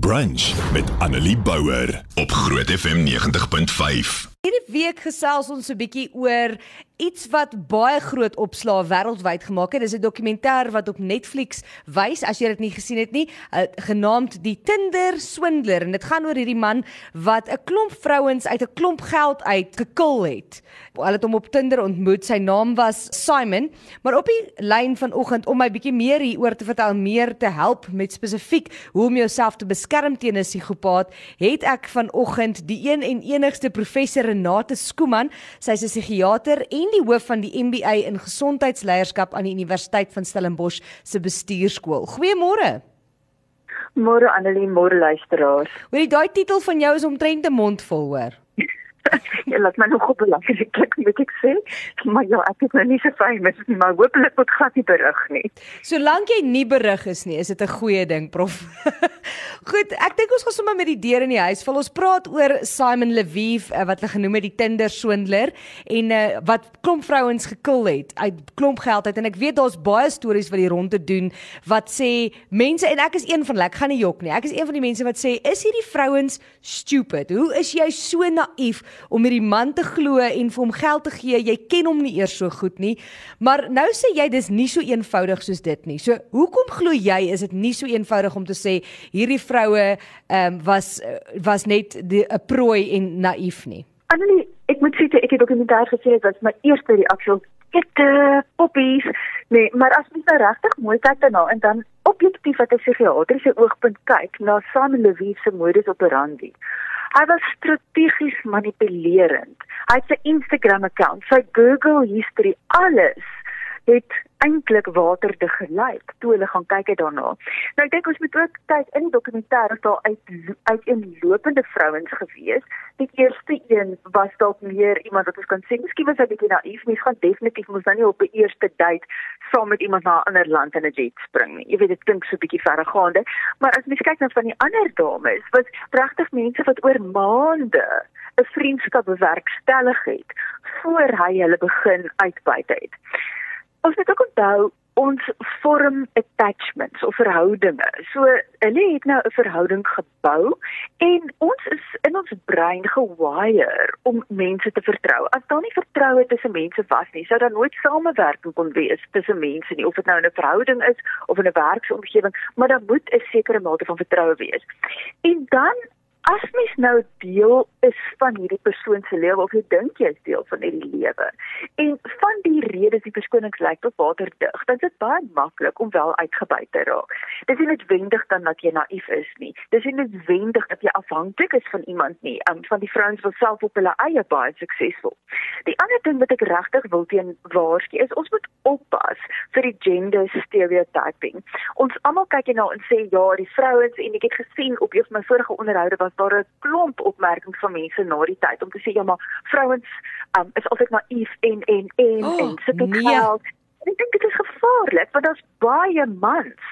Brunch met Annelie Bouwer op Groot FM 90.5. Hierdie week gesels ons 'n bietjie oor iets wat baie groot opslaa wêreldwyd gemaak het. Dis 'n dokumentêr wat op Netflix wys as jy dit nie gesien het nie, uh, genaamd Die Tinder Swindler en dit gaan oor hierdie man wat 'n klomp vrouens uit 'n klomp geld uit gekil het. Hulle het hom op Tinder ontmoet. Sy naam was Simon, maar op die lyn vanoggend om my bietjie meer hieroor te vertel, meer te help met spesifiek hoe om jouself te beskerm teen 'n psigopaat, het ek vanoggend die een en enigste professor Renate Skooman, sy's 'n psigiater en die hoof van die MBA in gesondheidsleierskap aan die Universiteit van Stellenbosch se bestuurskool. Goeiemôre. Môre Annelie, môre luisteraars. Hoorie, daai titel van jou is omtrent 'n mond vol, hoor. Jy laat my nog op belangrik klik moet ek sê. Maar ja ek is nou nie so famous nie maar hopelik word glad nie berig nie. Solank jy nie berig is nie is dit 'n goeie ding prof. Goed ek dink ons gaan sommer met die deur in die huis val. Ons praat oor Simon Leviev eh, wat hulle genoem het die Tinder swindler en uh, wat klomp vrouens gekil het uit klomp geld uit. En ek weet daar's baie stories wat die rondte doen wat sê mense en ek is een van hulle ek gaan nie jok nie. Ek is een van die mense wat sê is hierdie vrouens stupid? Hoe is jy so naïef om hierdie man te glo en vir hom geld te gee. Jy ken hom nie eers so goed nie. Maar nou sê jy dis nie so eenvoudig soos dit nie. So hoekom glo jy is dit nie so eenvoudig om te sê hierdie vroue ehm um, was was net 'n prooi en naïef nie? Annelie, ek moet sê ek het dokumentêr gesien dit was my eerste reaksie Kitte, poppies. Nee, maar as mens nou regtig mooi kyk daarna en dan objektief wat 'n psigiatriese oogpunt kyk na Sam Levy se modus operandi. Hy was strategies manipulerend. Hy het sy Instagram account, sy Google history, alles het eintlik waterde gelyk toe hulle gaan kyk daarna. Nou ek dink ons moet ook kyk in die dokumentêr daar uit uit in lopende vrouens gewees. Die eerste een was dalk meer iemand wat ons kan sê miskien was hy bietjie naïef, mens gaan definitief mos dan nie op 'n eerste date saam met iemand na 'n ander land in 'n jet spring nie. Jy weet dit klink so bietjie verregaande, maar as mens kyk na van die ander dames, was regtig mense wat oor maande 'n vriendskap bewerkstellig het voor hy hulle begin uitbuit het. Ons moet ook onthou ons vorm attachments of verhoudinge. So hulle het nou 'n verhouding gebou en ons is in ons brein gewire om mense te vertrou. As daar nie vertroue tussen mense was nie, sou daar nooit samewerking kon wees tussen mense nie, of dit nou in 'n verhouding is of in 'n werksomgewing, maar daar moet 'n sekere mate van vertroue wees. En dan as mens nou deel is van hierdie persoon se lewe of jy dink jy is deel van hierdie lewe en van die redes die verskonings lyk tot waterdig dan is dit baie maklik om wel uitgebuit te raak. Dis nie noodwendig dan dat jy naïef is nie. Dis nie noodwendig dat jy afhanklik is van iemand nie. Um, van die vrouens wat self op hulle eie baie suksesvol. Die ander ding wat ek regtig wil teen waarsku is ons moet oppas vir die gender stereotyping. Ons almal kyk nou en sê ja die vrouens en ek het gesien op een van my vorige onderhoude was daar 'n klomp opmerkings van mense na die tyd om te sê ja maar vrouens um, is altyd naïef en en en oh, en sit op nee. geld. Ek dink dit is gevaarlik want daar's baie mans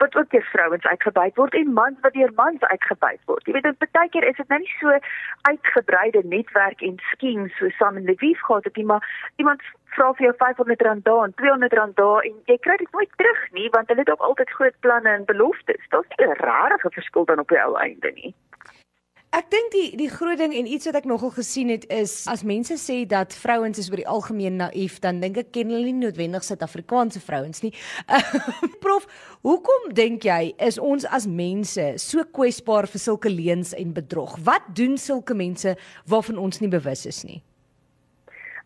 wat ook deur vrouens uitgebuit word en mans wat deur mans uitgebuit word. Jy weet dit baie keer is dit nou nie so uitgebreide netwerk en skema so saam in Lviv gehad het nie, maar iemand vra vir jou R500 daar en R200 daar en jy kry dit nooit terug nie want hulle het ook altyd groot planne en beloftes. Daar's 'n rare verskil dan op die ou einde nie. Ek dink die die groot ding en iets wat ek nogal gesien het is as mense sê dat vrouens is oor die algemeen naïef, dan dink ek ken hulle nie noodwendig Suid-Afrikaanse vrouens nie. Prof, hoekom dink jy is ons as mense so kwesbaar vir sulke leuns en bedrog? Wat doen sulke mense waarvan ons nie bewus is nie?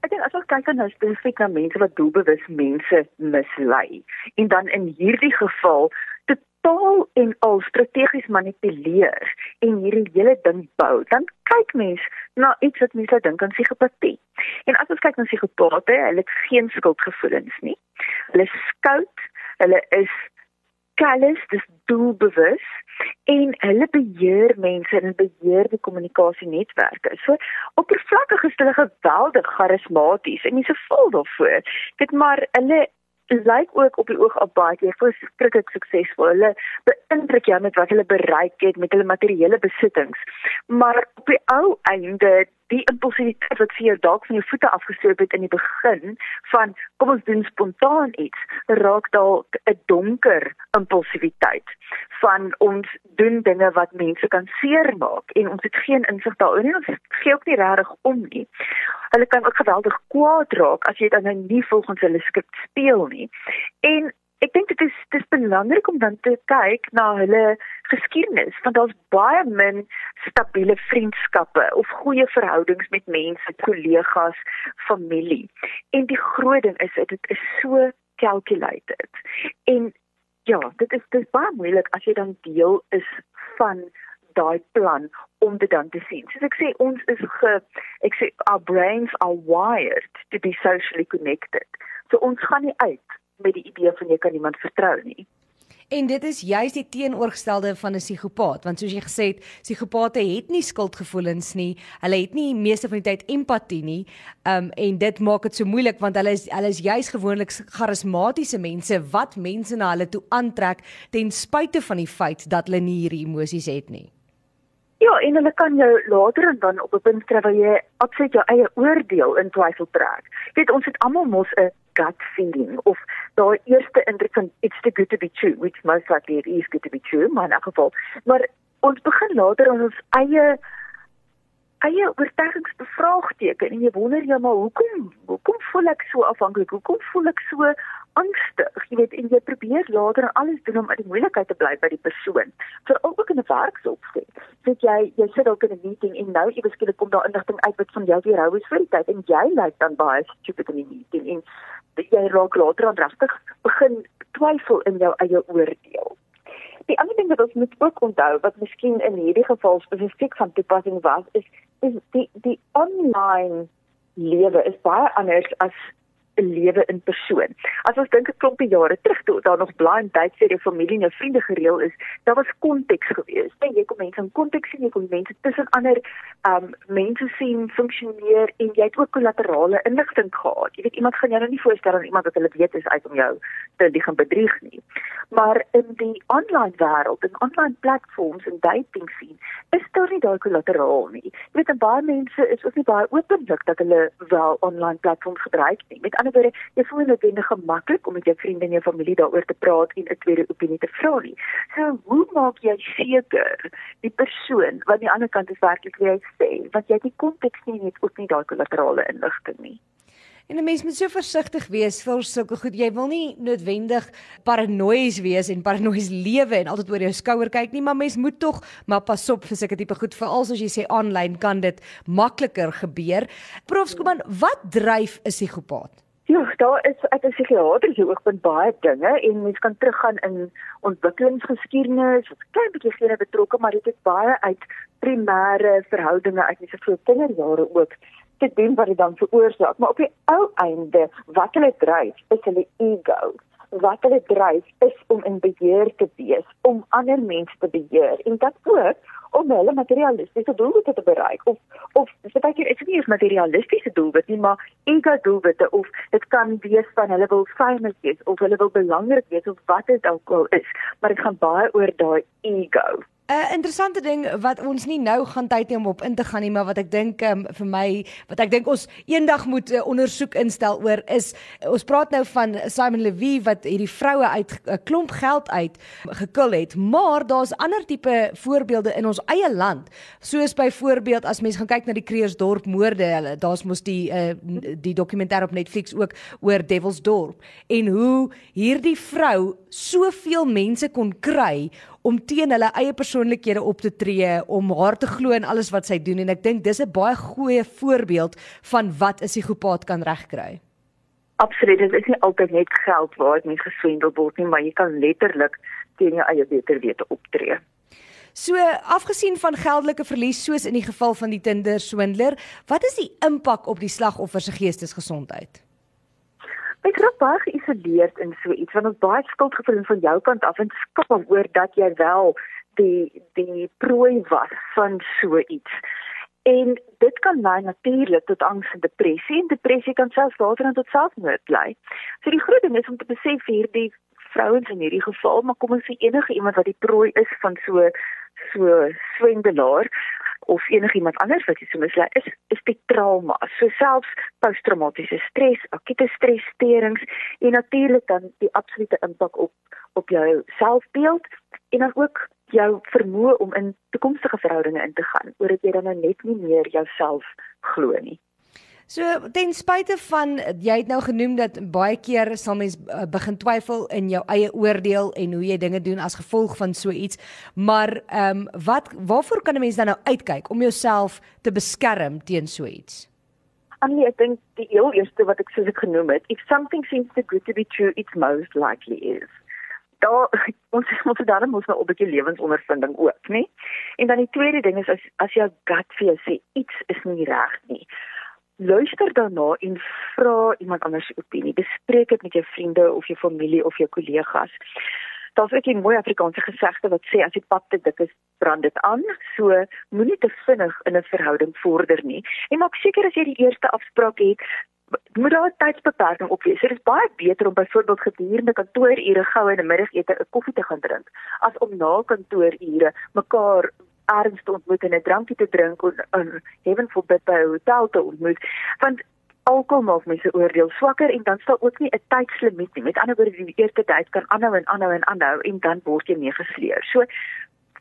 Ek dink as ons kyk na spesifieke mense wat doelbewus mense mislei en dan in hierdie geval totaal en al strategies manipuleer en hierdie hele ding bou, dan kyk mens na iets wat mense dink aan psigopatie. En as ons kyk na psigopate, hulle het geen skuldgevoelens nie. Hulle skout, hulle is callous, dis doelbewus en hulle beheer mense en beheer die kommunikasienetwerke. So oppervlakkig is hulle geweldig charismaties en mense voel daarvoor. Dit maar hulle lyk ook op die oog op baie keer verskriklik suksesvol. Hulle beïndruk jou met wat hulle bereik het met hulle materiële besittings. Maar op die ou einde die impulsiwiteit wat vir jou dalk van jou voete afgesloop het in die begin van kom ons doen spontaan iets, raak dalk 'n donker impulsiwiteit van ons doen dinge wat mense kan seermaak en ons het geen insig daaroor nie. Ons gee ook nie regtig om nie. Hulle kan ook geweldig kwaad raak as jy dan nou nie volgens hulle skrip speel nie. En ek dink dit is dis belangrik om dan te kyk na hulle geskiedenis want daar's baie min stabiele vriendskappe of goeie verhoudings met mense, kollegas, familie. En die groot ding is dit is so calculated. En ja, dit is dis baie moeilik as jy dan deel is van daai plan om dit dan te sien. Soos ek sê, ons is ge ek sê our brains are wired to be socially connected. So ons gaan nie uit met die idee van jy kan niemand vertrou nie. En dit is juis die teenoorgestelde van 'n psigopaat, want soos jy gesê het, psigopate het nie skuldgevoelens nie. Hulle het nie meeste van die tyd empatie nie. Um en dit maak dit so moeilik want hulle is hulle is juis gewoonlik charismatiese mense wat mense na hulle toe aantrek ten spyte van die feit dat hulle nie hierdie emosies het nie. Ja, en hulle kan jou later dan op 'n punt kry waar jy absoluut jou eie oordeel in twyfel trek. Jy weet ons het almal mos 'n gut feeling of daai eerste indruk van it's too good to be true which most likely it is good to be true maar in elk geval maar ons begin later aan ons eie eie oortuigings bevraagteken en jy wonder ja, maar hoekom hoekom voel ek so afhanklik hoekom voel ek so angstig jy weet en jy probeer later alles doen om uit die moeilikheid te bly by die persoon. Veral ook in 'n werksopset. Sit jy jy sit ook in 'n meeting en nou iewers skielik kom daar inligting uit wat van jou weer hou is vir die tyd en jy lyk dan baie stupid in die meeting en jy raak later aan regtig begin twyfel in jou eie oordeel. Die ander ding wat ons moet ook onthou wat miskien in hierdie geval spesifiek van toepassing was is is die die online lewe is baie anders as lewe in persoon. As ons dink 'n klompie jare terug toe daar nog blind dates vir jou familie en jou vriende gereël is, daar was konteks gewees. Nee, jy kom mense in konteks sien, jy kom mense tussen ander um mense sien funksioneer en jy het ook kollaterale inligting gehad. Jy weet iemand gaan jou nou nie voorstel aan iemand wat hulle weet is uit om jou te lieg en bedrieg nie. Maar in die online wêreld en online platforms en dating sien, is daar daai kollateraal nie. Jy weet baie mense is ook nie baie openlik dat hulle wel online platforms gebruik nie. Met ander woorde, jy voel net nie gemaklik om met jou vriende en jou familie daaroor te praat en 'n tweede opinie te vra nie. So, hoe maak jy seker die persoon wat aan die ander kant is werklik wie hy sê, want jy het die konteks nie net ook nie daai kollaterale inligting nie. En 'n mens moet so versigtig wees vir sulke goed. Jy wil nie noodwendig paranoïes wees en paranoïes lewe en altyd oor jou skouer kyk nie, maar mens moet tog maar pas op vir sulke tipe goed, veral as jy sê aanlyn kan dit makliker gebeur. Prof Skuman, wat dryf 'n psigopaat? Ja, daar is uit 'n psigiatriese oogpunt baie dinge en mens kan teruggaan in ontwikkelingsgeskiedenis, wat klein bietjie gene betrokke, maar dit het baie uit primêre verhoudinge uit die vroeë kinderjare ook te doen wat dit dan veroorsaak. Maar op die ou einde, wat hulle dryf, is hulle ego. Wat hulle dryf is om in beheer te wees, om ander mense te beheer. En dit ook om hulle materialistiese doelwitte te bereik. Of of baie keer is dit nie 'n materialistiese doelwit nie maar ego doelwitte. Of dit kan wees van hulle wil famous wees of hulle wil belangrik wees of wat dit ook al is. Maar dit gaan baie oor daai ego 'n uh, interessante ding wat ons nie nou gaan tyd hê om op in te gaan nie, maar wat ek dink um, vir my wat ek dink ons eendag moet uh, ondersoek instel oor is uh, ons praat nou van Simon Levy wat hierdie vroue uit 'n uh, klomp geld uit gekil het, maar daar's ander tipe voorbeelde in ons eie land. Soos byvoorbeeld as mens gaan kyk na die Kreersdorp moorde, hulle daar's mos die uh, die dokumentêr op Netflix ook oor Devil's Dorp en hoe hierdie vrou soveel mense kon kry om teen hulle eie persoonlikhede op te tree, om haar te glo in alles wat sy doen en ek dink dis 'n baie goeie voorbeeld van wat 'n psigopaat kan regkry. Absoluut, dit is nie altyd net geld waar dit geswendel word nie, maar jy kan letterlik teen jou eie beter wete optree. So, afgesien van geldelike verlies soos in die geval van die Tinder swindler, wat is die impak op die slagoffer se geestesgesondheid? Ek raak baie geïsoleerd in so iets want ons baie skuldgevoel van jou kant af en skaam oor dat jy wel die die prooi was van so iets. En dit kan lei natuurlik tot angs en depressie en depressie kan selfs later tot selfmoord lei. So die groot ding is om te besef hierdie vrouens in hierdie geval, maar kom ons sê enige iemand wat die prooi is van so so swendelaar of enigiemand anders wat jy so mislei is is die trauma. So selfs posttraumatiese stres, akute stressterings en natuurlik dan die absolute impak op op jou selfbeeld en dan ook jou vermoë om in toekomstige verhoudinge in te gaan, oor dit jy dan nou net nie meer jouself glo nie. So ten spyte van jy het nou genoem dat baie keer sal mens uh, begin twyfel in jou eie oordeel en hoe jy dinge doen as gevolg van so iets. Maar ehm um, wat waarvoor kan 'n mens dan nou uitkyk om jouself te beskerm teen so iets? Annie, ek dink die heel eerste wat ek soos ek genoem het, if something seems too good to be true, it's most likely is. Daar ons ons het dan mos nou 'n bietjie lewensondervinding ook, nê? En dan die tweede ding is as as jou gut vir jou sê iets is nie reg nie luister daarna en vra iemand anders se opinie. Bespreek dit met jou vriende of jou familie of jou kollegas. Daar's ook 'n mooi Afrikaanse gesegde wat sê as die pap te dik is, brand dit aan. So moenie te vinnig in 'n verhouding vorder nie. En maak seker as jy die eerste afspraak het, moet daar 'n tydsbeperking op wees. Dit is baie beter om byvoorbeeld gedurende kantoorure gou in die middagete 'n koffie te gaan drink as om na kantoorure mekaar ergens te ontmoet en 'n drankie te drink en in heaven forbid by 'n hotel te ontmoet. Want alkohol maak mense oordeel swakker en dan staan ook nie 'n tydslimiet nie. Met ander woorde die eerste tyd kan aanhou en aanhou en aanhou en dan word jy meegesleer. So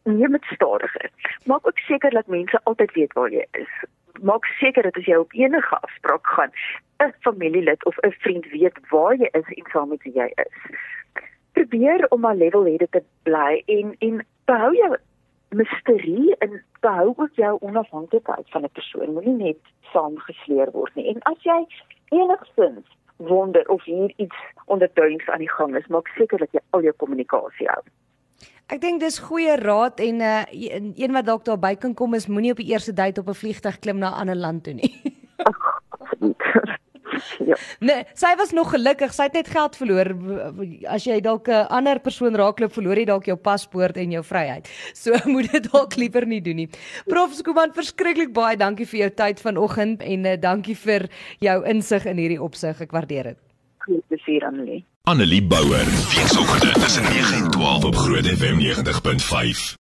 neem dit stadiger. Maak ook seker dat mense altyd weet waar jy is. Maak seker dat as jy op enige afspraak gaan 'n familielid of 'n vriend weet waar jy is en saam met wie jy is. Probeer om 'n level-headed te bly en en behou jou misterie en behou ook jou onafhanklikheid van 'n persoon. Moenie net saamgesleer word nie. En as jy enigstens wonder of hier iets ondertuins aan die gang is, maak seker dat jy al jou kommunikasie hou. Ek dink dis goeie raad en uh, een wat dalk daar by kan kom is moenie op die eerste date op 'n vliegtuig klim na 'n ander land toe nie. Ag, ja. Nee, sy was nog gelukkig. Sy het net geld verloor. As jy dalk 'n ander persoon raakloop, verloor jy dalk jou paspoort en jou vryheid. So moet dit dalk liewer nie doen nie. Prof Skuman, verskriklik baie dankie vir jou tyd vanoggend en uh, dankie vir jou insig in hierdie opsig. Ek waardeer dit. Groot plesier Annelie. Annelie Bouwer. Weekoggend tussen 9 en 12 op Groot FM 90.5.